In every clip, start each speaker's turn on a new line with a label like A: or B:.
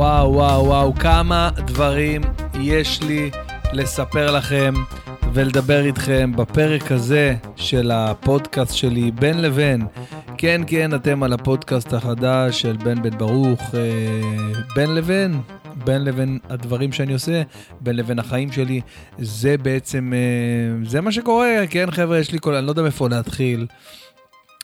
A: וואו, וואו, וואו, כמה דברים יש לי לספר לכם ולדבר איתכם בפרק הזה של הפודקאסט שלי, בין לבין. כן, כן, אתם על הפודקאסט החדש של בן בן ברוך, אה, בין לבין, בין לבין הדברים שאני עושה, בין לבין החיים שלי. זה בעצם, אה, זה מה שקורה, כן, חבר'ה, יש לי כל, אני לא יודע מאיפה להתחיל.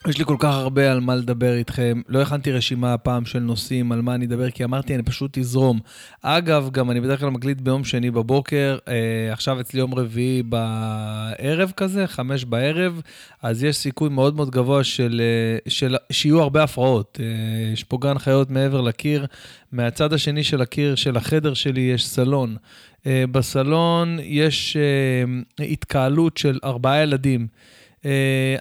A: יש לי כל כך הרבה על מה לדבר איתכם. לא הכנתי רשימה הפעם של נושאים על מה אני אדבר, כי אמרתי, אני פשוט אזרום. אגב, גם אני בדרך כלל מקליט ביום שני בבוקר, אה, עכשיו אצלי יום רביעי בערב כזה, חמש בערב, אז יש סיכוי מאוד מאוד גבוה של, אה, של, שיהיו הרבה הפרעות. אה, יש פה גן חיות מעבר לקיר. מהצד השני של הקיר של החדר שלי יש סלון. בסלון יש התקהלות של ארבעה ילדים. Uh,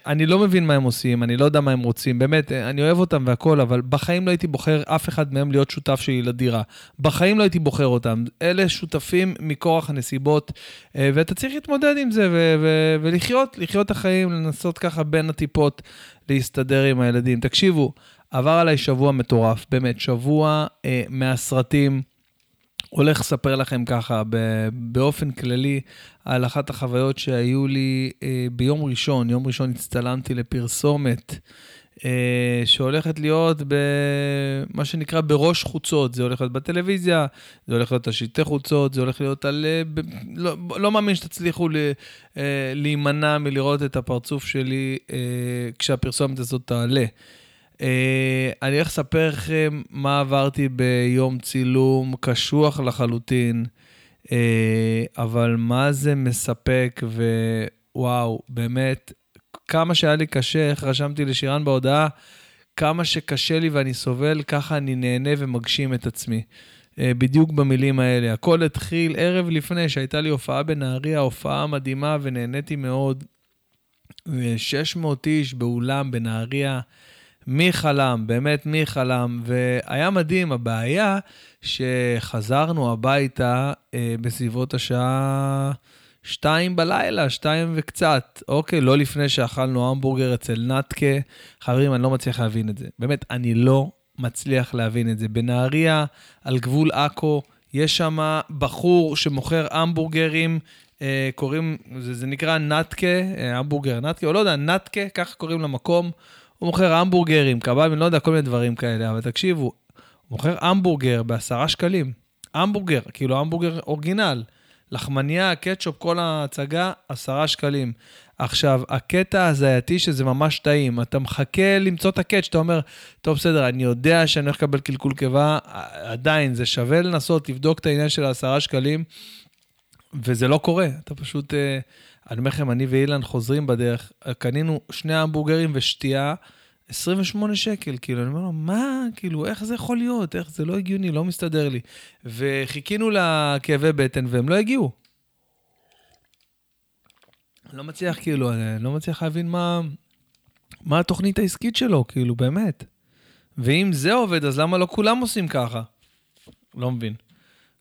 A: אני לא מבין מה הם עושים, אני לא יודע מה הם רוצים, באמת, uh, אני אוהב אותם והכול, אבל בחיים לא הייתי בוחר אף אחד מהם להיות שותף שלי לדירה. בחיים לא הייתי בוחר אותם. אלה שותפים מכורח הנסיבות, uh, ואתה צריך להתמודד עם זה ו- ו- ולחיות, לחיות את החיים, לנסות ככה בין הטיפות להסתדר עם הילדים. תקשיבו, עבר עליי שבוע מטורף, באמת, שבוע uh, מהסרטים. הולך לספר לכם ככה באופן כללי על אחת החוויות שהיו לי אה, ביום ראשון. יום ראשון הצטלמתי לפרסומת אה, שהולכת להיות במה שנקרא בראש חוצות. זה הולך להיות בטלוויזיה, זה הולך להיות על חוצות, זה הולך להיות על... אה, לא, לא מאמין שתצליחו להימנע מלראות את הפרצוף שלי כשהפרסומת הזאת תעלה. אה, אני הולך לספר לכם מה עברתי ביום צילום קשוח לחלוטין, אה, אבל מה זה מספק, ווואו, באמת, כמה שהיה לי קשה, איך רשמתי לשירן בהודעה, כמה שקשה לי ואני סובל, ככה אני נהנה ומגשים את עצמי. אה, בדיוק במילים האלה. הכל התחיל ערב לפני שהייתה לי הופעה בנהריה, הופעה מדהימה ונהניתי מאוד. 600 איש באולם בנהריה. מי חלם, באמת מי חלם, והיה מדהים, הבעיה שחזרנו הביתה אה, בסביבות השעה שתיים בלילה, שתיים וקצת. אוקיי, לא לפני שאכלנו המבורגר אצל נתקה. חברים, אני לא מצליח להבין את זה. באמת, אני לא מצליח להבין את זה. בנהריה, על גבול עכו, יש שם בחור שמוכר המבורגרים, אה, קוראים, זה, זה נקרא נתקה, אה, המבורגר נתקה, או לא יודע, נתקה, ככה קוראים למקום. הוא מוכר המבורגרים, קבבים, לא יודע, כל מיני דברים כאלה, אבל תקשיבו, הוא מוכר המבורגר בעשרה שקלים. המבורגר, כאילו המבורגר אורגינל. לחמניה, קטשופ, כל ההצגה, עשרה שקלים. עכשיו, הקטע הזייתי שזה ממש טעים, אתה מחכה למצוא את הקאץ', אתה אומר, טוב, בסדר, אני יודע שאני הולך לקבל קלקול קיבה, עדיין, זה שווה לנסות לבדוק את העניין של העשרה שקלים, וזה לא קורה, אתה פשוט... Uh, אני אומר לכם, אני ואילן חוזרים בדרך, קנינו שני המבורגרים ושתייה, 28 שקל, כאילו, אני אומר לו, מה, כאילו, איך זה יכול להיות? איך זה לא הגיוני, לא מסתדר לי. וחיכינו לכאבי בטן והם לא הגיעו. לא מצליח, כאילו, אני לא מצליח להבין מה, מה התוכנית העסקית שלו, כאילו, באמת. ואם זה עובד, אז למה לא כולם עושים ככה? לא מבין.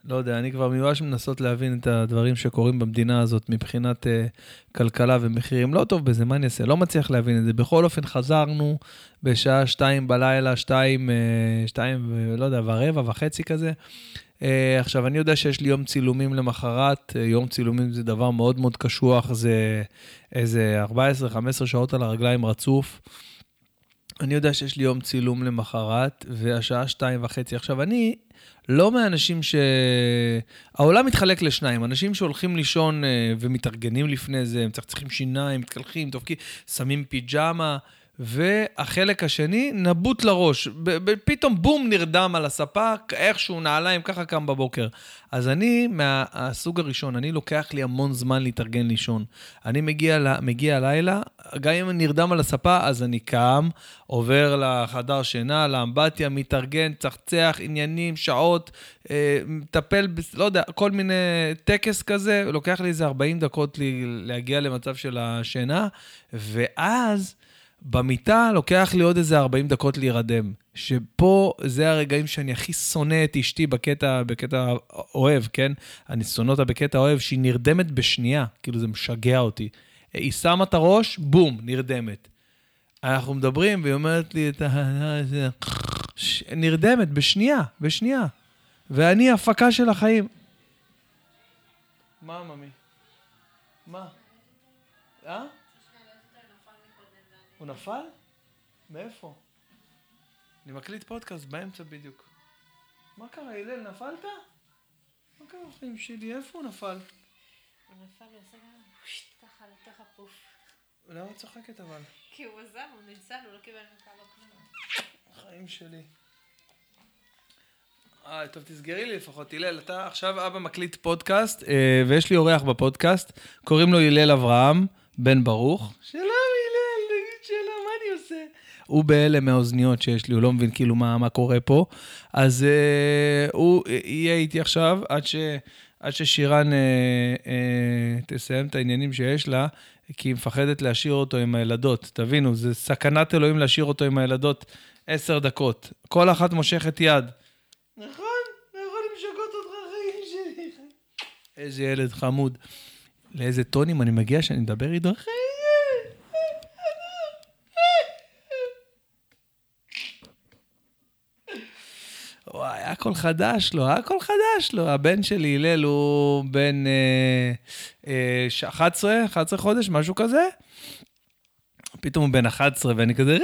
A: לא יודע, אני כבר מיואש מנסות להבין את הדברים שקורים במדינה הזאת מבחינת uh, כלכלה ומחירים. לא טוב בזה, מה אני אעשה? לא מצליח להבין את זה. בכל אופן, חזרנו בשעה שתיים בלילה, שתיים, uh, שתיים, לא יודע, ורבע, וחצי כזה. Uh, עכשיו, אני יודע שיש לי יום צילומים למחרת. Uh, יום צילומים זה דבר מאוד מאוד קשוח, זה איזה 14-15 שעות על הרגליים רצוף. אני יודע שיש לי יום צילום למחרת, והשעה שתיים וחצי. עכשיו, אני לא מהאנשים ש... העולם מתחלק לשניים, אנשים שהולכים לישון אה, ומתארגנים לפני זה, הם צריכים שיניים, מתקלחים, תופקים, שמים פיג'מה. והחלק השני, נבוט לראש. פתאום בום, נרדם על הספה, איכשהו נעליים, ככה קם בבוקר. אז אני, מהסוג הראשון, אני לוקח לי המון זמן להתארגן לישון. אני מגיע, מגיע הלילה, גם אם אני נרדם על הספה, אז אני קם, עובר לחדר שינה, לאמבטיה, מתארגן, צחצח, עניינים, שעות, אה, מטפל, ב, לא יודע, כל מיני טקס כזה, לוקח לי איזה 40 דקות להגיע למצב של השינה, ואז... במיטה לוקח לי עוד איזה 40 דקות להירדם. שפה זה הרגעים שאני הכי שונא את אשתי בקטע, בקטע אוהב, כן? אני שונא אותה בקטע אוהב, שהיא נרדמת בשנייה, כאילו זה משגע אותי. היא שמה את הראש, בום, נרדמת. אנחנו מדברים, והיא אומרת לי את ה... נרדמת בשנייה, בשנייה. ואני הפקה של החיים. מה, ממי? מה? אה? הוא נפל? מאיפה? אני מקליט פודקאסט באמצע בדיוק. מה קרה, הלל, נפלת? מה קרה בחיים שלי? איפה הוא נפל?
B: הוא נפל ועשה ככה לתוך הפוף.
A: למה את צוחקת אבל?
B: כי הוא עזב, הוא ניצל, הוא לא קיבל מכה לא כלום.
A: חיים שלי. אה, טוב, תסגרי לי לפחות, הלל, אתה עכשיו אבא מקליט פודקאסט, אה, ויש לי אורח בפודקאסט, קוראים לו הלל אברהם, בן ברוך. שלום, שלום, מה אני עושה? הוא בהלם מהאוזניות שיש לי, הוא לא מבין כאילו מה, מה קורה פה. אז אה, הוא יהיה איתי עכשיו עד, ש, עד ששירן אה, אה, תסיים את העניינים שיש לה, כי היא מפחדת להשאיר אותו עם הילדות. תבינו, זה סכנת אלוהים להשאיר אותו עם הילדות עשר דקות. כל אחת מושכת יד. נכון, נכון, משגעות אותך חיים שלי. איזה ילד חמוד. לאיזה טונים אני מגיע שאני מדבר איתו? וואי, הכל חדש לו, הכל חדש לו. הבן שלי, הלל, הוא בן אה, אה, 11, 11 חודש, משהו כזה. פתאום הוא בן 11, ואני כזה,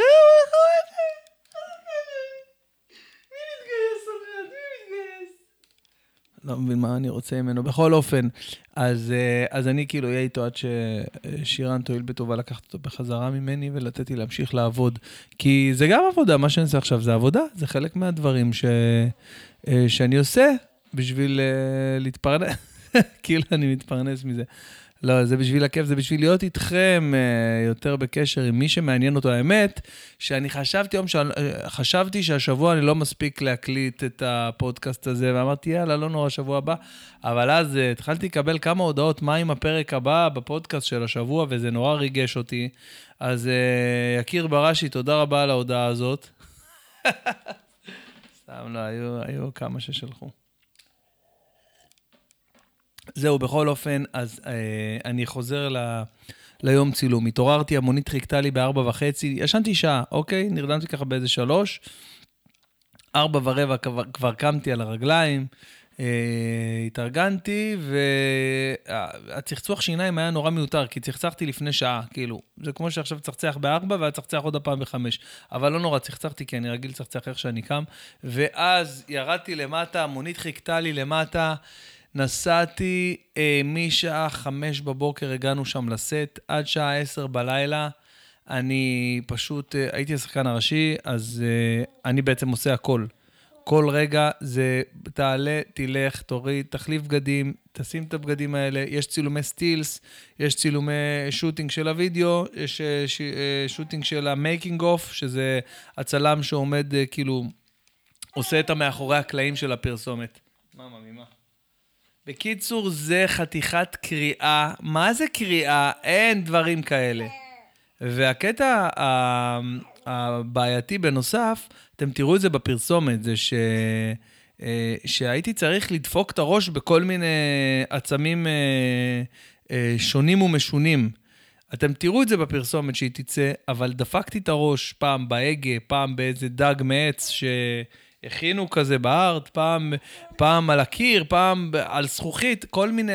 A: לא מבין מה אני רוצה ממנו. בכל אופן, אז, אה, אז אני כאילו אהיה איתו עד ששירן תואיל בטובה לקחת אותו בחזרה ממני ולתת לי להמשיך לעבוד. כי זה גם עבודה, מה שאני עושה עכשיו זה עבודה, זה חלק מהדברים ש, אה, שאני עושה בשביל אה, להתפרנס, כאילו אני מתפרנס מזה. לא, זה בשביל הכיף, זה בשביל להיות איתכם אה, יותר בקשר עם מי שמעניין אותו. האמת, שאני חשבתי יום, אה, חשבתי שהשבוע אני לא מספיק להקליט את הפודקאסט הזה, ואמרתי, יאללה, לא נורא, שבוע הבא. אבל אז אה, התחלתי לקבל כמה הודעות, מה עם הפרק הבא בפודקאסט של השבוע, וזה נורא ריגש אותי. אז יקיר בראשי, תודה רבה על ההודעה הזאת. סתם לא, היו, היו כמה ששלחו. זהו, בכל אופן, אז אה, אני חוזר ל, ליום צילום. התעוררתי, המונית חיכתה לי בארבע וחצי, ישנתי שעה, אוקיי? נרדמתי ככה באיזה שלוש. ארבע ורבע כבר, כבר קמתי על הרגליים, אה, התארגנתי, והצחצוח שיניים היה נורא מיותר, כי צחצחתי לפני שעה, כאילו, זה כמו שעכשיו צחצח בארבע, והיה צחצח עוד הפעם בחמש. אבל לא נורא, צחצחתי, כי אני רגיל לצחצח איך שאני קם. ואז ירדתי למטה, המונית חיכתה לי למטה. נסעתי אה, משעה חמש בבוקר, הגענו שם לסט, עד שעה עשר בלילה. אני פשוט, אה, הייתי השחקן הראשי, אז אה, אני בעצם עושה הכל. כל רגע זה תעלה, תלך, תוריד, תחליף בגדים, תשים את הבגדים האלה. יש צילומי סטילס, יש צילומי shooting של הוידאו, יש אה, ש, אה, shooting של ה making of, שזה הצלם שעומד, אה, כאילו, עושה את המאחורי הקלעים של הפרסומת. מה, מה, ממה? בקיצור, זה חתיכת קריאה. מה זה קריאה? אין דברים כאלה. והקטע הבעייתי בנוסף, אתם תראו את זה בפרסומת, זה ש... אה, שהייתי צריך לדפוק את הראש בכל מיני עצמים אה, אה, שונים ומשונים. אתם תראו את זה בפרסומת שהיא תצא, אבל דפקתי את הראש פעם בהגה, פעם באיזה דג מעץ ש... הכינו כזה בארט, פעם, פעם על הקיר, פעם על זכוכית, כל מיני,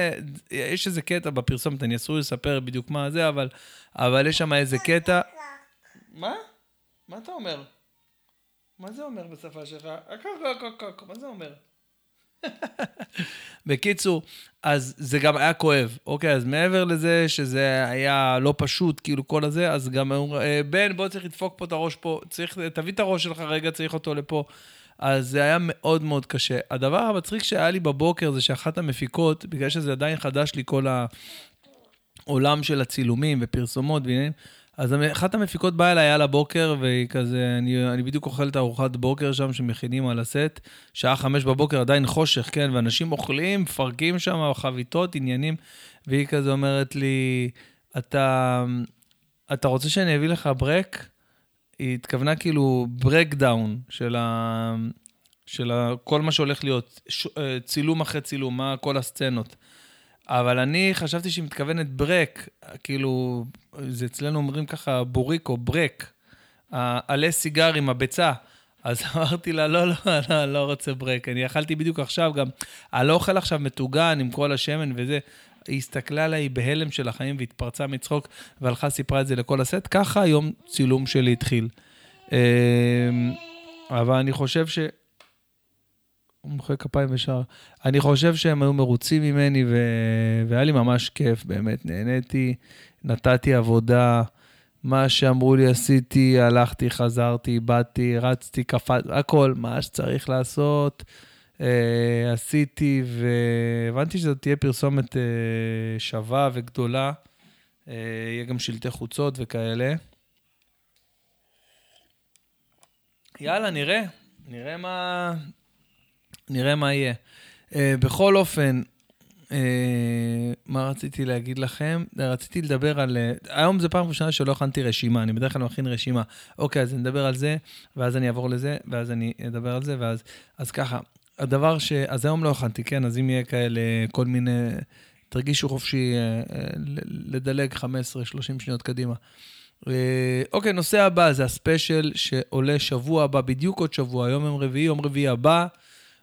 A: יש איזה קטע בפרסומת, אני אסור לספר בדיוק מה זה, אבל, אבל יש שם איזה קטע... מה? מה אתה אומר? מה זה אומר בשפה שלך? מה זה אומר? בקיצור, אז זה גם היה כואב, אוקיי? אז מעבר לזה שזה היה לא פשוט, כאילו כל הזה, אז גם אמרו, אה, בן, בוא צריך לדפוק פה את הראש פה, צריך, תביא את הראש שלך רגע, צריך אותו לפה. אז זה היה מאוד מאוד קשה. הדבר המצחיק שהיה לי בבוקר זה שאחת המפיקות, בגלל שזה עדיין חדש לי כל העולם של הצילומים ופרסומות ועניינים, אז אחת המפיקות באה אליי על הבוקר, והיא כזה, אני, אני בדיוק אוכל את ארוחת בוקר שם שמכינים על הסט, שעה חמש בבוקר עדיין חושך, כן, ואנשים אוכלים, מפרקים שם, חביתות, עניינים, והיא כזה אומרת לי, אתה, אתה רוצה שאני אביא לך ברק? היא התכוונה כאילו ברקדאון של, ה... של ה... כל מה שהולך להיות, ש... אה, צילום אחרי צילום, מה כל הסצנות. אבל אני חשבתי שהיא מתכוונת ברק, כאילו, זה אצלנו אומרים ככה בוריק או ברק, עלי סיגר עם הביצה. אז אמרתי לה, לא, לא, לא, לא רוצה ברק. אני אכלתי בדיוק עכשיו גם, אני לא אוכל עכשיו מטוגן עם כל השמן וזה. היא הסתכלה עליי בהלם של החיים והתפרצה מצחוק, והלכה, סיפרה את זה לכל הסט. ככה היום צילום שלי התחיל. אמ, אבל אני חושב ש... הוא מוחא כפיים ושר. אני חושב שהם היו מרוצים ממני, ו... והיה לי ממש כיף, באמת, נהניתי, נתתי עבודה, מה שאמרו לי עשיתי, הלכתי, חזרתי, באתי, רצתי, קפצתי, הכל, מה שצריך לעשות, עשיתי, והבנתי שזאת תהיה פרסומת אה, שווה וגדולה. אה, יהיה גם שלטי חוצות וכאלה. יאללה, נראה. נראה מה, נראה מה יהיה. בכל אופן, מה רציתי להגיד לכם? רציתי לדבר על... היום זו פעם ראשונה שלא הכנתי רשימה, אני בדרך כלל מכין רשימה. אוקיי, אז נדבר על זה, ואז אני אעבור לזה, ואז אני אדבר על זה, ואז... אז ככה, הדבר ש... אז היום לא הכנתי, כן? אז אם יהיה כאלה כל מיני... תרגישו חופשי uh, לדלג 15-30 שניות קדימה. אוקיי, נושא הבא זה הספיישל שעולה שבוע הבא, בדיוק עוד שבוע, היום יום רביעי, יום רביעי הבא.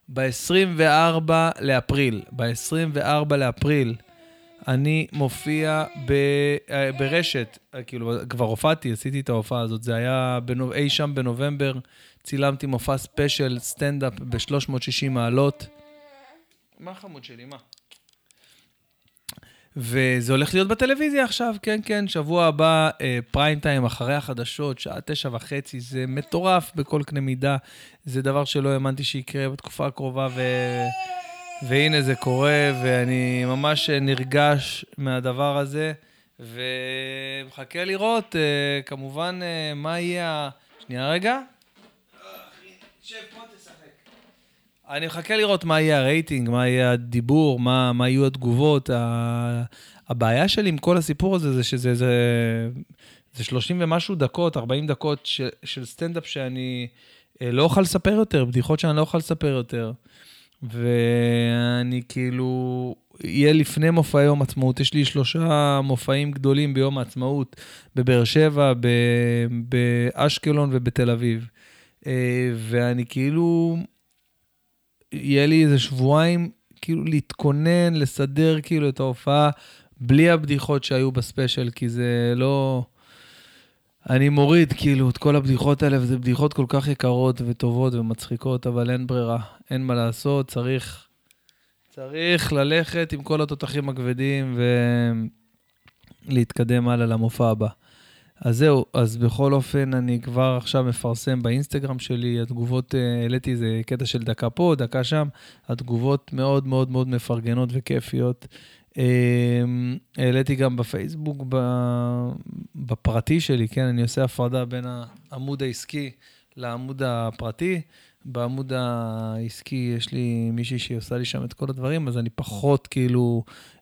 A: ב-24 לאפריל, ב-24 לאפריל, אני מופיע ב, אה, ברשת, אה, כאילו, כבר הופעתי, עשיתי את ההופעה הזאת, זה היה בנו, אי שם בנובמבר, צילמתי מופע special, סטנדאפ ב-360 מעלות. מה חמוד שלי, מה? וזה הולך להיות בטלוויזיה עכשיו, כן, כן, שבוע הבא, אה, prime time, אחרי החדשות, שעה תשע וחצי, זה מטורף בכל קנה מידה. זה דבר שלא האמנתי שיקרה בתקופה הקרובה, ו... והנה זה קורה, ואני ממש נרגש מהדבר הזה, ומחכה לראות, אה, כמובן, אה, מה יהיה ה... שנייה רגע. שב פה, תשחק. אני מחכה לראות מה יהיה הרייטינג, מה יהיה הדיבור, מה, מה יהיו התגובות. הבעיה שלי עם כל הסיפור הזה זה שזה זה, זה 30 ומשהו דקות, 40 דקות של, של סטנדאפ שאני אה, לא אוכל לספר יותר, בדיחות שאני לא אוכל לספר יותר. ואני כאילו, יהיה לפני מופעי יום עצמאות, יש לי שלושה מופעים גדולים ביום העצמאות, בבאר שבע, באשקלון ובתל אביב. אה, ואני כאילו, יהיה לי איזה שבועיים, כאילו להתכונן, לסדר כאילו את ההופעה, בלי הבדיחות שהיו בספיישל, כי זה לא... אני מוריד כאילו את כל הבדיחות האלה, וזה בדיחות כל כך יקרות וטובות ומצחיקות, אבל אין ברירה, אין מה לעשות, צריך, צריך ללכת עם כל התותחים הכבדים ולהתקדם הלאה למופע הבא. אז זהו, אז בכל אופן, אני כבר עכשיו מפרסם באינסטגרם שלי, התגובות, אה, העליתי איזה קטע של דקה פה, דקה שם, התגובות מאוד מאוד מאוד מפרגנות וכיפיות. אמ, העליתי גם בפייסבוק, בפרטי שלי, כן, אני עושה הפרדה בין העמוד העסקי לעמוד הפרטי. בעמוד העסקי יש לי מישהי שהיא עושה לי שם את כל הדברים, אז אני פחות כאילו אה,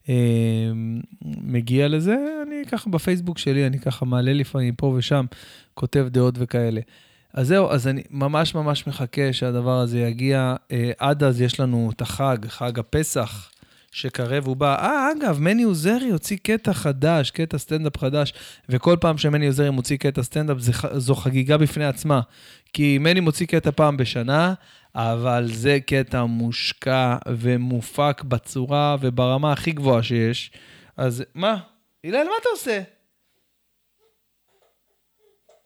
A: מגיע לזה. אני ככה בפייסבוק שלי, אני ככה מעלה לפעמים פה ושם, כותב דעות וכאלה. אז זהו, אז אני ממש ממש מחכה שהדבר הזה יגיע. אה, עד אז יש לנו את החג, חג הפסח. שקרב ובא. אה, אגב, מני עוזרי הוציא קטע חדש, קטע סטנדאפ חדש, וכל פעם שמני עוזרי מוציא קטע סטנדאפ זו חגיגה בפני עצמה. כי מני מוציא קטע פעם בשנה, אבל זה קטע מושקע ומופק בצורה וברמה הכי גבוהה שיש. אז מה? הלל, מה אתה עושה?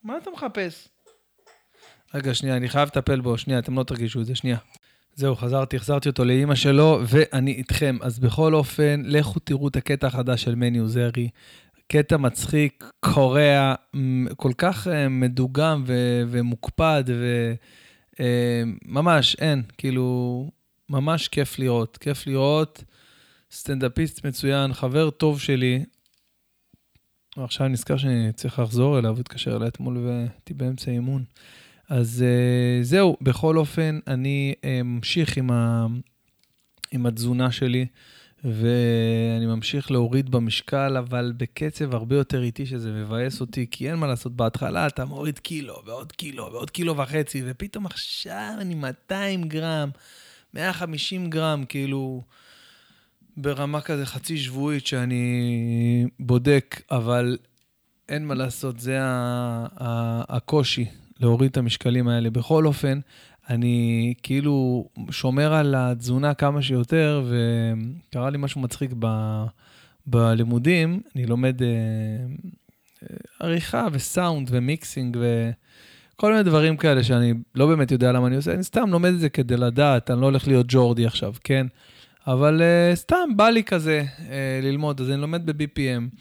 A: מה אתה מחפש? רגע, שנייה, אני חייב לטפל בו. שנייה, אתם לא תרגישו את זה, שנייה. זהו, חזרתי, החזרתי אותו לאימא שלו, ואני איתכם. אז בכל אופן, לכו תראו את הקטע החדש של מני עוזרי. קטע מצחיק, קורע, כל כך אה, מדוגם ו- ומוקפד, וממש, אה, אין, כאילו, ממש כיף לראות. כיף לראות, סטנדאפיסט מצוין, חבר טוב שלי. עכשיו נזכר שאני צריך לחזור אליו, התקשר אליי אתמול והייתי באמצע אימון. אז uh, זהו, בכל אופן, אני uh, ממשיך עם, ה, עם התזונה שלי, ואני ממשיך להוריד במשקל, אבל בקצב הרבה יותר איטי, שזה מבאס אותי, כי אין מה לעשות, בהתחלה אתה מוריד קילו, ועוד קילו, ועוד קילו וחצי, ופתאום עכשיו אני 200 גרם, 150 גרם, כאילו... ברמה כזה חצי שבועית שאני בודק, אבל אין מה לעשות, זה הקושי. להוריד את המשקלים האלה. בכל אופן, אני כאילו שומר על התזונה כמה שיותר, וקרה לי משהו מצחיק ב, בלימודים, אני לומד אה, אה, עריכה וסאונד ומיקסינג וכל מיני דברים כאלה שאני לא באמת יודע למה אני עושה, אני סתם לומד את זה כדי לדעת, אני לא הולך להיות ג'ורדי עכשיו, כן? אבל uh, סתם בא לי כזה uh, ללמוד, אז אני לומד ב-BPM.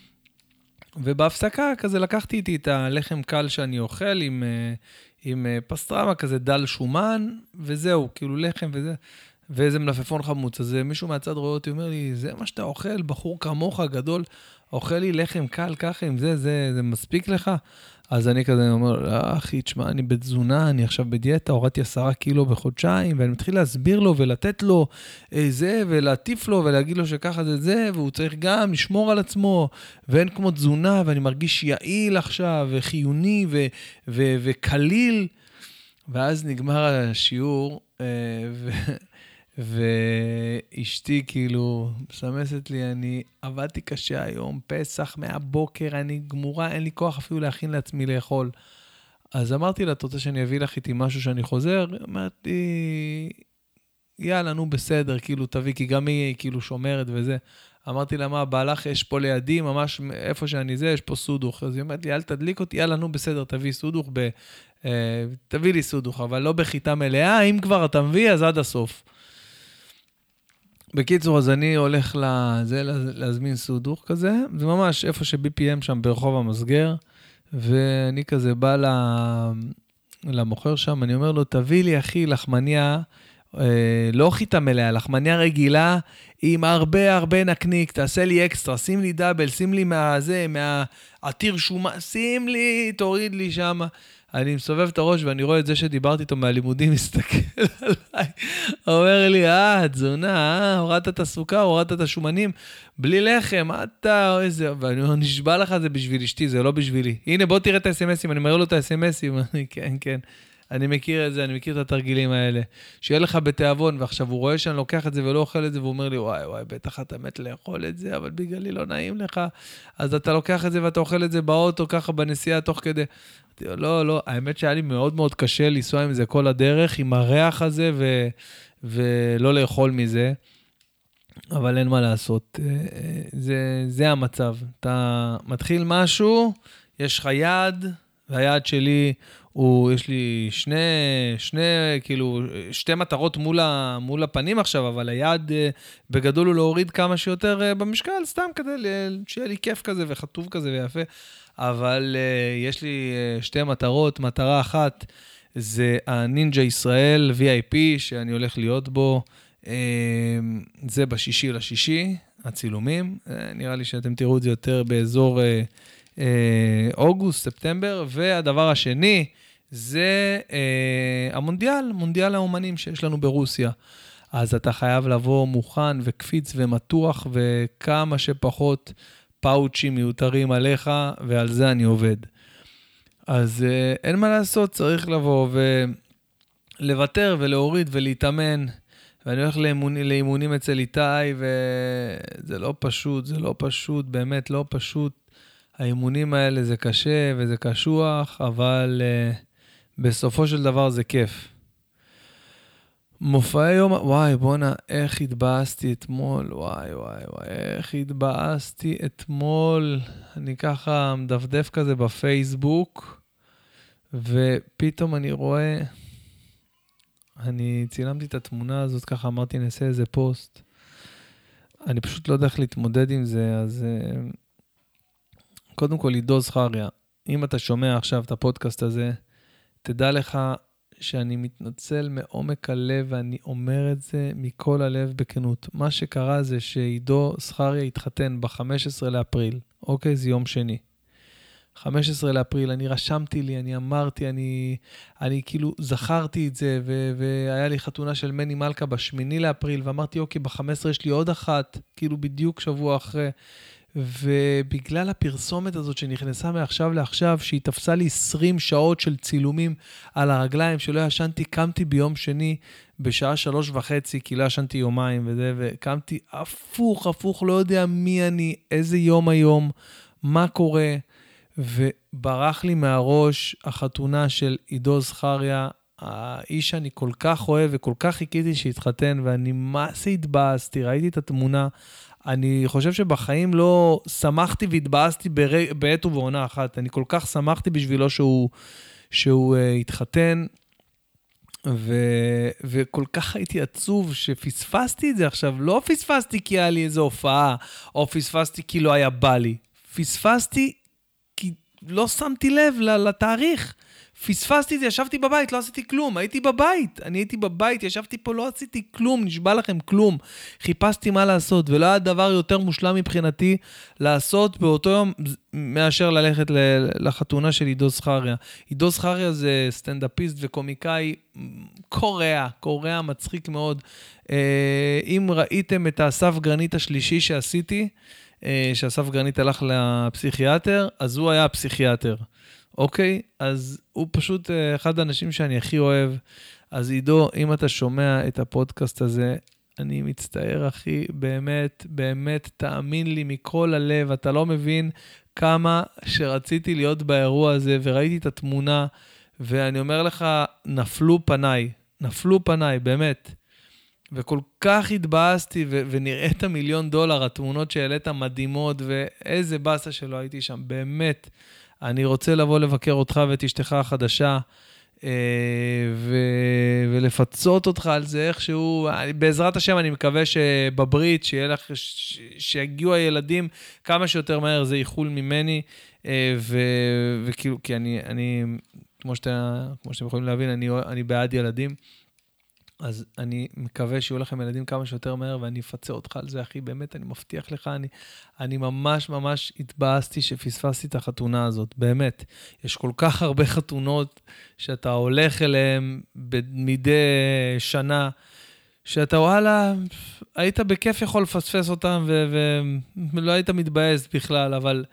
A: ובהפסקה כזה לקחתי איתי את הלחם קל שאני אוכל עם, uh, עם uh, פסטרמה כזה דל שומן, וזהו, כאילו לחם וזה, ואיזה מלפפון חמוץ. אז מישהו מהצד רואה אותי, אומר לי, זה מה שאתה אוכל, בחור כמוך גדול, אוכל לי לחם קל ככה עם זה, זה, זה מספיק לך? אז אני כזה אומר, לא, אחי, תשמע, אני בתזונה, אני עכשיו בדיאטה, הורדתי עשרה קילו בחודשיים, ואני מתחיל להסביר לו ולתת לו אה, זה, ולהטיף לו ולהגיד לו שככה זה זה, והוא צריך גם לשמור על עצמו, ואין כמו תזונה, ואני מרגיש יעיל עכשיו, וחיוני, וקליל. ואז נגמר השיעור, אה, ו... ואשתי כאילו מסמסת לי, אני עבדתי קשה היום, פסח מהבוקר, אני גמורה, אין לי כוח אפילו להכין לעצמי לאכול. אז אמרתי לה, את רוצה שאני אביא לך איתי משהו שאני חוזר? לי, יאללה, נו בסדר, כאילו תביא, כי גם היא כאילו שומרת וזה. אמרתי לה, מה, בא יש פה לידי, ממש איפה שאני זה, יש פה סודוך. אז היא אומרת לי, אל תדליק אותי, יאללה, נו בסדר, תביא סודוך, ב... אה, תביא לי סודוך, אבל לא בחיטה מלאה, אם כבר אתה מביא, אז עד הסוף. בקיצור, אז אני הולך לזה, להזמין סודוך כזה, זה ממש איפה ש-BPM שם ברחוב המסגר, ואני כזה בא למוכר שם, אני אומר לו, תביא לי, אחי, לחמניה, אה, לא חיטה מלאה, לחמניה רגילה עם הרבה הרבה נקניק, תעשה לי אקסטרה, שים לי דאבל, שים לי מהזה, מהעתיר שומה, שים לי, תוריד לי שמה. אני מסובב את הראש ואני רואה את זה שדיברתי איתו מהלימודים, מסתכל עליי, אומר לי, אה, תזונה, אה, הורדת את הסוכר, הורדת את השומנים, בלי לחם, אתה, איזה... ואני אומר, נשבע לך, זה בשביל אשתי, זה לא בשבילי. הנה, בוא תראה את האס.אם.אסים, אני מראה לו את האס.אם.אסים, כן, כן. אני מכיר את זה, אני מכיר את התרגילים האלה. שיהיה לך בתיאבון, ועכשיו הוא רואה שאני לוקח את זה ולא אוכל את זה, והוא אומר לי, וואי, וואי, בטח אתה מת לאכול את זה, אבל בגללי לא נעים לך. אז אתה לוקח את זה ואתה אוכל את זה באוטו, ככה בנסיעה תוך כדי. לא, לא, האמת שהיה לי מאוד מאוד קשה לנסוע עם זה כל הדרך, עם הריח הזה, ו, ולא לאכול מזה. אבל אין מה לעשות, אה, אה, זה, זה המצב. אתה מתחיל משהו, יש לך יעד, והיעד שלי הוא, יש לי שני, שני, כאילו, שתי מטרות מול, ה, מול הפנים עכשיו, אבל היעד אה, בגדול הוא להוריד כמה שיותר במשקל, סתם כדי שיהיה לי כיף כזה וחטוב כזה ויפה. אבל uh, יש לי uh, שתי מטרות. מטרה אחת זה הנינג'ה ישראל VIP, שאני הולך להיות בו. Uh, זה בשישי לשישי, הצילומים. Uh, נראה לי שאתם תראו את זה יותר באזור uh, uh, אוגוסט, ספטמבר. והדבר השני, זה uh, המונדיאל, מונדיאל האומנים שיש לנו ברוסיה. אז אתה חייב לבוא מוכן וקפיץ ומתוח וכמה שפחות פאוצ'ים מיותרים עליך, ועל זה אני עובד. אז אה, אין מה לעשות, צריך לבוא ולוותר ולהוריד ולהתאמן. ואני הולך לאימונ... לאימונים אצל איתי, וזה לא פשוט, זה לא פשוט, באמת לא פשוט. האימונים האלה זה קשה וזה קשוח, אבל uh, בסופו של דבר זה כיף. מופעי יום, וואי, בואנה, איך התבאסתי אתמול, וואי, וואי, וואי, איך התבאסתי אתמול. אני ככה מדפדף כזה בפייסבוק, ופתאום אני רואה, אני צילמתי את התמונה הזאת, ככה אמרתי, נעשה איזה פוסט. אני פשוט לא יודע איך להתמודד עם זה, אז אה, קודם כל, עידו זכריה, אם אתה שומע עכשיו את הפודקאסט הזה, תדע לך שאני מתנצל מעומק הלב, ואני אומר את זה מכל הלב בכנות. מה שקרה זה שעידו זכריה התחתן ב-15 לאפריל, אוקיי? זה יום שני. 15 לאפריל, אני רשמתי לי, אני אמרתי, אני, אני כאילו זכרתי את זה, ו- והיה לי חתונה של מני מלכה ב-8 לאפריל, ואמרתי, אוקיי, ב-15 יש לי עוד אחת, כאילו בדיוק שבוע אחרי. ובגלל הפרסומת הזאת שנכנסה מעכשיו לעכשיו, שהיא תפסה לי 20 שעות של צילומים על הרגליים, שלא ישנתי, קמתי ביום שני בשעה שלוש וחצי, כי לא ישנתי יומיים וזה, וקמתי הפוך, הפוך, לא יודע מי אני, איזה יום היום, מה קורה. וברח לי מהראש החתונה של עידו זכריה, האיש שאני כל כך אוהב וכל כך חיכיתי שיתחתן, ואני מה זה התבאסתי, ראיתי את התמונה. אני חושב שבחיים לא שמחתי והתבאסתי בר... בעת ובעונה אחת. אני כל כך שמחתי בשבילו שהוא, שהוא uh, התחתן, ו... וכל כך הייתי עצוב שפספסתי את זה עכשיו. לא פספסתי כי היה לי איזו הופעה, או פספסתי כי לא היה בא לי. פספסתי כי לא שמתי לב לתאריך. פספסתי את זה, ישבתי בבית, לא עשיתי כלום, הייתי בבית, אני הייתי בבית, ישבתי פה, לא עשיתי כלום, נשבע לכם כלום. חיפשתי מה לעשות, ולא היה דבר יותר מושלם מבחינתי לעשות באותו יום מאשר ללכת לחתונה של עידו זכריה. עידו זכריה זה סטנדאפיסט וקומיקאי קורע, קורע מצחיק מאוד. אה, אם ראיתם את האסף גרנית השלישי שעשיתי, אה, שאסף גרנית הלך לפסיכיאטר, אז הוא היה הפסיכיאטר. אוקיי? אז הוא פשוט אה, אחד האנשים שאני הכי אוהב. אז עידו, אם אתה שומע את הפודקאסט הזה, אני מצטער, אחי, באמת, באמת, תאמין לי מכל הלב, אתה לא מבין כמה שרציתי להיות באירוע הזה, וראיתי את התמונה, ואני אומר לך, נפלו פניי, נפלו פניי, באמת. וכל כך התבאסתי, ו- ונראית מיליון דולר, התמונות שהעלית מדהימות, ואיזה באסה שלא הייתי שם, באמת. אני רוצה לבוא לבקר אותך ואת אשתך החדשה, אה, ו- ולפצות אותך על זה איכשהו. בעזרת השם, אני מקווה שבברית, שיהיה לך, ש- שיגיעו הילדים כמה שיותר מהר, זה איחול ממני, אה, ו- וכאילו, כי אני, אני כמו, שאתה, כמו שאתם יכולים להבין, אני, אני בעד ילדים. אז אני מקווה שיהיו לכם ילדים כמה שיותר מהר, ואני אפצה אותך על זה, אחי, באמת, אני מבטיח לך, אני, אני ממש ממש התבאסתי שפספסתי את החתונה הזאת, באמת. יש כל כך הרבה חתונות שאתה הולך אליהן מדי שנה, שאתה, וואלה, היית בכיף יכול לפספס אותן, ולא היית מתבאס בכלל, אבל...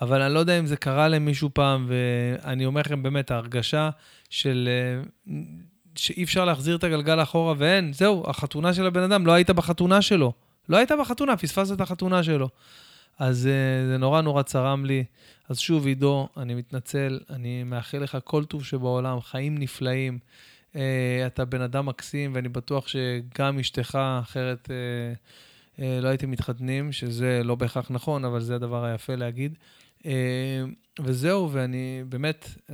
A: אבל אני לא יודע אם זה קרה למישהו פעם, ואני אומר לכם באמת, ההרגשה של שאי אפשר להחזיר את הגלגל אחורה, ואין, זהו, החתונה של הבן אדם, לא היית בחתונה שלו. לא היית בחתונה, פספסת את החתונה שלו. אז uh, זה נורא נורא צרם לי. אז שוב, עידו, אני מתנצל, אני מאחל לך כל טוב שבעולם, חיים נפלאים. Uh, אתה בן אדם מקסים, ואני בטוח שגם אשתך, אחרת uh, uh, לא הייתם מתחתנים, שזה לא בהכרח נכון, אבל זה הדבר היפה להגיד. Uh, וזהו, ואני באמת, uh,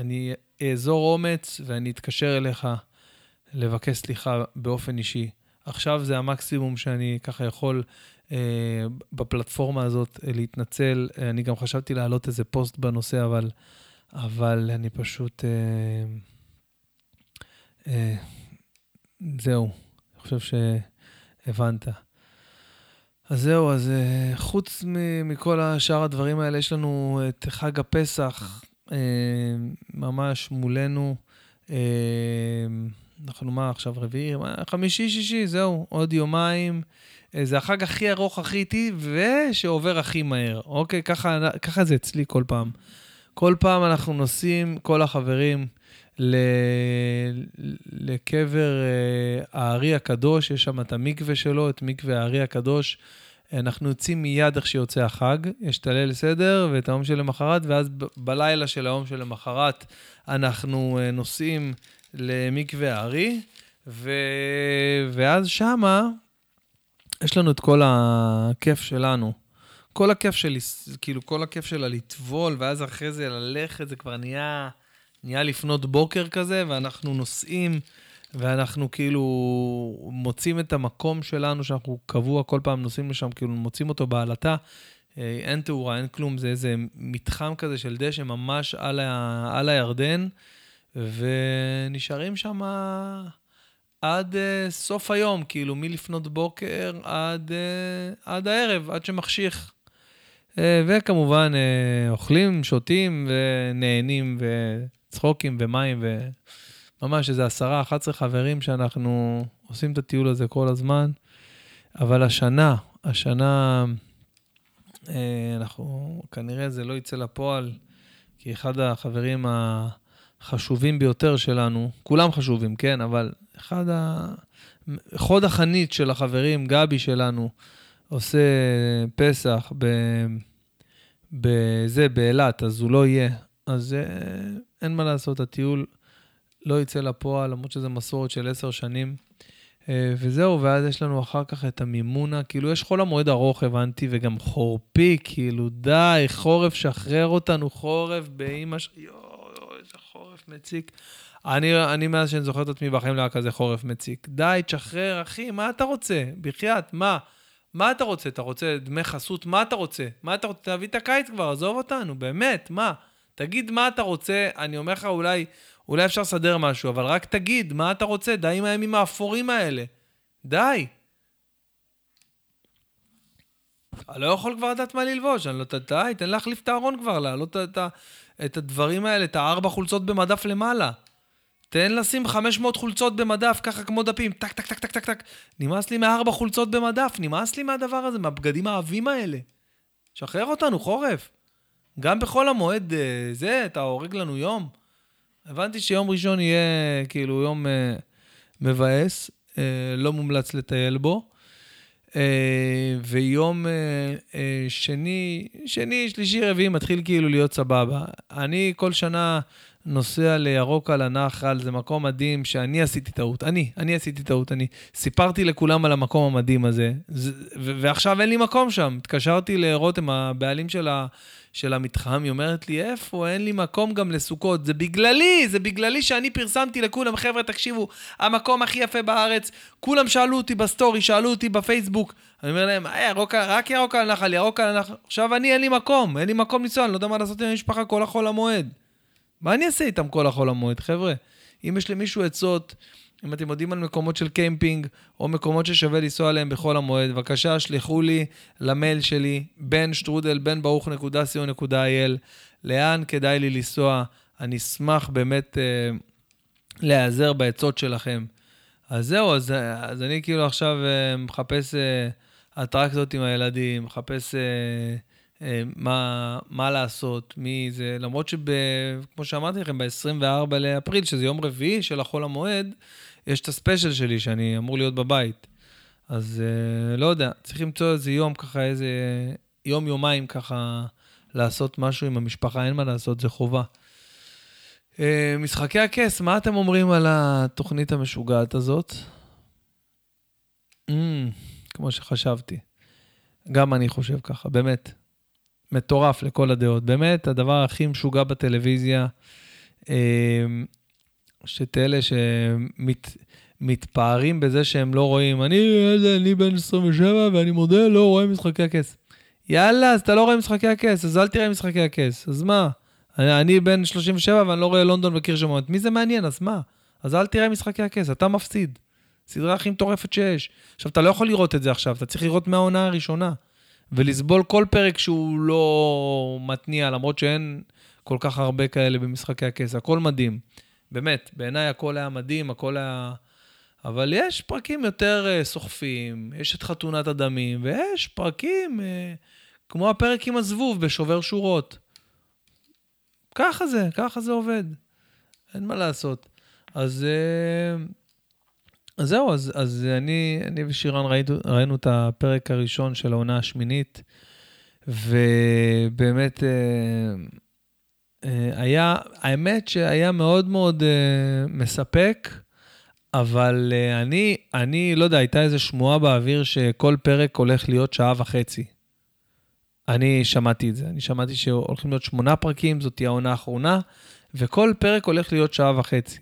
A: אני אאזור אומץ ואני אתקשר אליך לבקש סליחה באופן אישי. עכשיו זה המקסימום שאני ככה יכול אה, בפלטפורמה הזאת אה, להתנצל. אה, אני גם חשבתי להעלות איזה פוסט בנושא, אבל, אבל אני פשוט... אה, אה, זהו, אני חושב שהבנת. אז זהו, אז אה, חוץ מכל השאר הדברים האלה, יש לנו את חג הפסח, ממש מולנו. אה, אנחנו מה עכשיו, רביעי? חמישי, שישי, זהו, עוד יומיים. אה, זה החג הכי ארוך, הכי איטי, ושעובר הכי מהר. אוקיי, ככה, ככה זה אצלי כל פעם. כל פעם אנחנו נוסעים, כל החברים, ל... לקבר הארי הקדוש, יש שם את המקווה שלו, את מקווה הארי הקדוש. אנחנו יוצאים מיד איך שיוצא החג, יש את הליל סדר ואת היום שלמחרת, ואז בלילה של היום שלמחרת אנחנו אה, נוסעים למקווה הארי, ו... ואז שמה יש לנו את כל הכיף שלנו. כל הכיף של, כאילו, כל הכיף שלה לטבול, ואז אחרי זה ללכת, זה כבר נהיה, נהיה לפנות בוקר כזה, ואנחנו נוסעים. ואנחנו כאילו מוצאים את המקום שלנו, שאנחנו קבוע כל פעם נוסעים לשם, כאילו מוצאים אותו בעלטה. אה, אין תאורה, אין כלום, זה איזה מתחם כזה של דשא ממש על, ה, על הירדן, ונשארים שם עד uh, סוף היום, כאילו מלפנות בוקר עד, uh, עד הערב, עד שמחשיך. Uh, וכמובן, uh, אוכלים, שותים ונהנים וצחוקים ומים ו... ממש איזה עשרה, 11 חברים שאנחנו עושים את הטיול הזה כל הזמן. אבל השנה, השנה, אה, אנחנו, כנראה זה לא יצא לפועל, כי אחד החברים החשובים ביותר שלנו, כולם חשובים, כן, אבל אחד ה... חוד החנית של החברים, גבי שלנו, עושה פסח ב... בזה, באילת, אז הוא לא יהיה. אז אה, אין מה לעשות, הטיול לא יצא לפועל, למרות שזו מסורת של עשר שנים. אה, וזהו, ואז יש לנו אחר כך את המימונה, כאילו יש חול המועד ארוך, הבנתי, וגם חורפי, כאילו, די, חורף, שחרר אותנו, חורף באימא ש... יואו, איזה חורף מציק. אני, אני מאז שאני זוכר את עצמי בחיים לא היה כזה חורף מציק. די, תשחרר, אחי, מה אתה רוצה? בחייאת, מה? מה אתה רוצה? אתה רוצה דמי חסות? מה אתה רוצה? מה אתה רוצה? תביא את הקיץ כבר, עזוב אותנו, באמת, מה? תגיד מה אתה רוצה, אני אומר לך, אולי, אולי אפשר לסדר משהו, אבל רק תגיד מה אתה רוצה, די עם הימים האפורים האלה. די. אני לא יכול כבר לדעת מה ללבוש, אני לא... די, תן להחליף את הארון כבר, להעלות את, את, הדברים האלה, את הארבע חולצות במדף למעלה. תן לשים 500 חולצות במדף, ככה כמו דפים, טק, טק, טק, טק, טק, טק. נמאס לי מארבע חולצות במדף, נמאס לי מהדבר הזה, מהבגדים העבים האלה. שחרר אותנו, חורף. גם בחול המועד אה, זה, אתה הורג לנו יום. הבנתי שיום ראשון יהיה כאילו יום אה, מבאס, אה, לא מומלץ לטייל בו. אה, ויום אה, אה, שני, שני, שלישי, רביעי מתחיל כאילו להיות סבבה. אני כל שנה נוסע לירוק על הנחל, זה מקום מדהים שאני עשיתי טעות. אני, אני עשיתי טעות. אני סיפרתי לכולם על המקום המדהים הזה, זה, ו- ועכשיו אין לי מקום שם. התקשרתי לרותם, הבעלים של, ה- של המתחם, היא אומרת לי, איפה? אין לי מקום גם לסוכות. זה בגללי, זה בגללי שאני פרסמתי לכולם, חבר'ה, תקשיבו, המקום הכי יפה בארץ. כולם שאלו אותי ב story, שאלו אותי בפייסבוק. אני אומר להם, אה, ירוק, רק ירוק על הנחל, ירוק על הנחל. עכשיו אני, אין לי מקום, אין לי מקום לנסוע, אני לא יודע מה לעשות עם המשפחה כל החול המועד. מה אני אעשה איתם כל החול המועד, חבר'ה? אם יש למישהו עצות, אם אתם יודעים על מקומות של קמפינג, או מקומות ששווה לנסוע עליהם בחול המועד, בבקשה, שלחו לי למייל שלי, בן שטרודל, בן ברוך נקודה סיון נקודה אייל, לאן כדאי לי לנסוע. אני אשמח באמת אה, להיעזר בעצות שלכם. אז זהו, אז, אז אני כאילו עכשיו אה, מחפש אה, אטרקציות עם הילדים, מחפש... אה, מה, מה לעשות, מי זה, למרות שכמו שאמרתי לכם, ב-24 לאפריל, שזה יום רביעי של החול המועד, יש את הספיישל שלי שאני אמור להיות בבית. אז אה, לא יודע, צריך למצוא איזה יום ככה, איזה יום-יומיים ככה, לעשות משהו עם המשפחה, אין מה לעשות, זה חובה. אה, משחקי הכס, מה אתם אומרים על התוכנית המשוגעת הזאת? Mm, כמו שחשבתי. גם אני חושב ככה, באמת. מטורף לכל הדעות. באמת, הדבר הכי משוגע בטלוויזיה, אמ, שאת אלה שמתפארים בזה שהם לא רואים, אני, אני בן 27 ואני מודה, לא רואה משחקי הכס. יאללה, אז אתה לא רואה משחקי הכס, אז אל תראה משחקי הכס. אז מה? אני, אני בן 37 ואני לא רואה לונדון וקירשמות. מי זה מעניין? אז מה? אז אל תראה משחקי הכס, אתה מפסיד. סדרה הכי מטורפת שיש. עכשיו, אתה לא יכול לראות את זה עכשיו, אתה צריך לראות מהעונה הראשונה. ולסבול כל פרק שהוא לא מתניע, למרות שאין כל כך הרבה כאלה במשחקי הכס. הכל מדהים. באמת, בעיניי הכל היה מדהים, הכל היה... אבל יש פרקים יותר uh, סוחפים, יש את חתונת הדמים, ויש פרקים uh, כמו הפרק עם הזבוב בשובר שורות. ככה זה, ככה זה עובד. אין מה לעשות. אז... אז זהו, אז, אז אני, אני ושירן ראינו, ראינו את הפרק הראשון של העונה השמינית, ובאמת אה, אה, היה, האמת שהיה מאוד מאוד אה, מספק, אבל אני, אני לא יודע, הייתה איזו שמועה באוויר שכל פרק הולך להיות שעה וחצי. אני שמעתי את זה, אני שמעתי שהולכים להיות שמונה פרקים, זאת תהיה העונה האחרונה, וכל פרק הולך להיות שעה וחצי.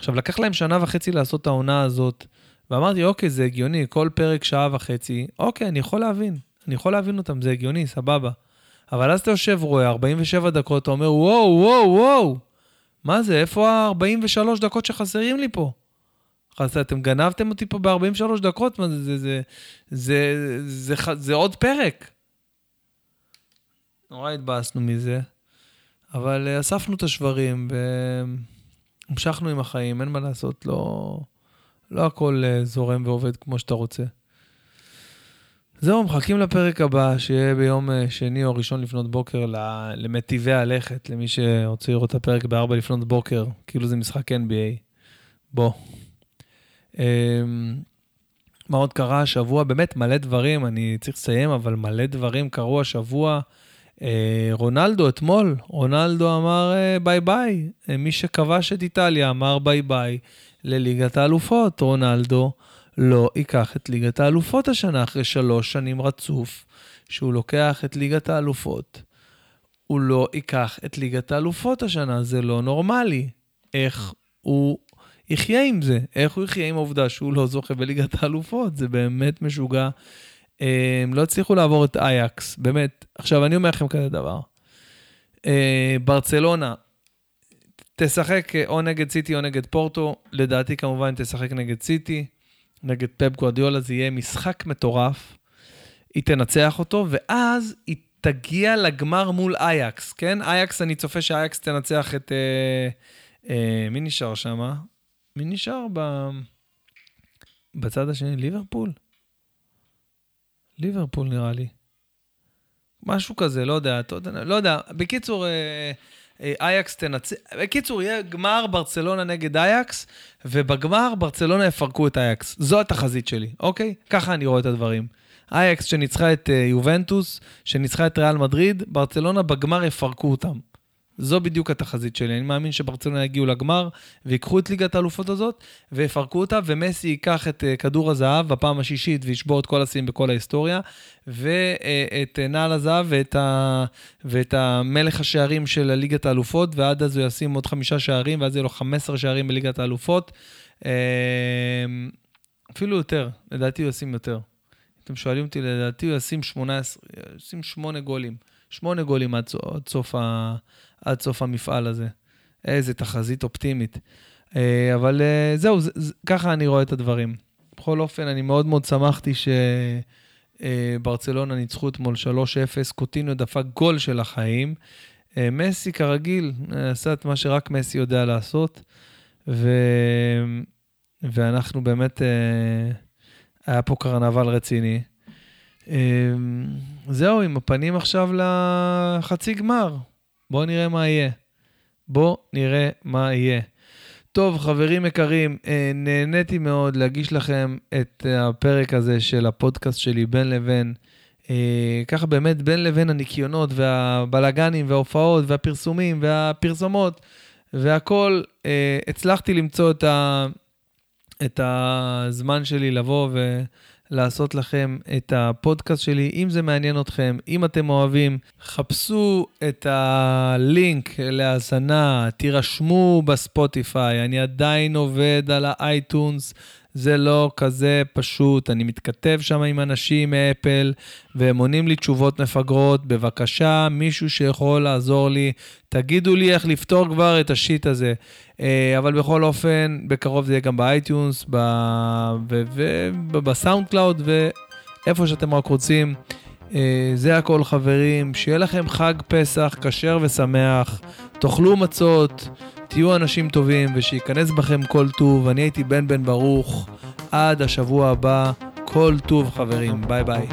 A: עכשיו, לקח להם שנה וחצי לעשות את העונה הזאת, ואמרתי, אוקיי, זה הגיוני, כל פרק שעה וחצי, אוקיי, אני יכול להבין, אני יכול להבין אותם, זה הגיוני, סבבה. אבל אז אתה יושב, רואה 47 דקות, אתה אומר, וואו, וואו, וואו, מה זה, איפה ה-43 דקות שחסרים לי פה? אז אתם גנבתם אותי פה ב-43 דקות, מה זה, זה, זה, זה, זה, זה, זה עוד פרק. נורא התבאסנו מזה, אבל אה, אספנו את השברים, ו... המשכנו עם החיים, אין מה לעשות, לא, לא הכל אה, זורם ועובד כמו שאתה רוצה. זהו, מחכים לפרק הבא, שיהיה ביום אה, שני או ראשון לפנות בוקר למטיבי הלכת, למי שרוצה לראות את הפרק ב-4 לפנות בוקר, כאילו זה משחק NBA. בוא. אמ, מה עוד קרה השבוע? באמת מלא דברים, אני צריך לסיים, אבל מלא דברים קרו השבוע. אה, רונלדו אתמול, רונלדו אמר אה, bye bye. אה, מי שכבש את איטליה אמר bye bye לליגת האלופות. רונלדו לא ייקח את ליגת האלופות השנה אחרי שלוש שנים רצוף שהוא לוקח את ליגת האלופות. הוא לא ייקח את ליגת האלופות השנה, זה לא נורמלי. איך הוא יחיה עם זה? איך הוא יחיה עם העובדה שהוא לא זוכה בליגת האלופות? זה באמת משוגע. הם לא הצליחו לעבור את אייקס, באמת. עכשיו, אני אומר לכם כזה דבר. אה, ברצלונה, תשחק או נגד סיטי או נגד פורטו, לדעתי כמובן תשחק נגד סיטי, נגד פפ גוארדיולה, זה יהיה משחק מטורף. היא תנצח אותו, ואז היא תגיע לגמר מול אייקס, כן? אייקס, אני צופה שאייקס תנצח את... אה, אה, מי נשאר שם? מי נשאר ב... בצד השני? ליברפול? ליברפול נראה לי. משהו כזה, לא יודע, לא יודע. בקיצור, אה, אה, אייקס תנצח, בקיצור, יהיה גמר ברצלונה נגד אייקס, ובגמר ברצלונה יפרקו את אייקס. זו התחזית שלי, אוקיי? ככה אני רואה את הדברים. אייקס שניצחה את אה, יובנטוס, שניצחה את ריאל מדריד, ברצלונה בגמר יפרקו אותם. זו בדיוק התחזית שלי. אני מאמין שברצלונה יגיעו לגמר ויקחו את ליגת האלופות הזאת ויפרקו אותה, ומסי ייקח את uh, כדור הזהב בפעם השישית וישבור את כל השיאים בכל ההיסטוריה, ואת uh, נעל הזהב ואת, ה, ואת המלך השערים של ליגת האלופות, ועד אז הוא ישים עוד חמישה שערים, ואז יהיה לו 15 שערים בליגת האלופות. Uh, אפילו יותר, לדעתי הוא ישים יותר. אתם שואלים אותי, לדעתי הוא ישים 18, ישים 8 גולים. 8 גולים עד סוף ה... עד סוף המפעל הזה. איזה תחזית אופטימית. אה, אבל אה, זהו, זה, זה, ככה אני רואה את הדברים. בכל אופן, אני מאוד מאוד שמחתי שברצלונה אה, ניצחו אתמול 3-0, קוטינו דפק גול של החיים. מסי, כרגיל, עשה את מה שרק מסי יודע לעשות, ו... ואנחנו באמת, היה פה קרנבל רציני. זהו, עם הפנים עכשיו לחצי גמר. בואו נראה מה יהיה. בואו נראה מה יהיה. טוב, חברים יקרים, אה, נהניתי מאוד להגיש לכם את הפרק הזה של הפודקאסט שלי בין לבין. אה, ככה באמת בין לבין הניקיונות והבלגנים וההופעות והפרסומים והפרסומות והכל, אה, הצלחתי למצוא את, ה, את הזמן שלי לבוא ו... לעשות לכם את הפודקאסט שלי. אם זה מעניין אתכם, אם אתם אוהבים, חפשו את הלינק להאזנה, תירשמו בספוטיפיי. אני עדיין עובד על האייטונס. זה לא כזה פשוט. אני מתכתב שם עם אנשים מ Apple, והם עונים לי תשובות מפגרות. בבקשה, מישהו שיכול לעזור לי, תגידו לי איך לפתור כבר את ה shit הזה. אה, אבל בכל אופן, בקרוב זה יהיה גם ב iTunes, וב SoundCloud, ואיפה שאתם רק רוצים. אה, זה הכל חברים, שיהיה לכם חג פסח כשר ושמח, תאכלו מצות, תהיו אנשים טובים ושייכנס בכם כל טוב. אני הייתי בן בן ברוך, עד השבוע הבא, כל טוב חברים, ביי ביי.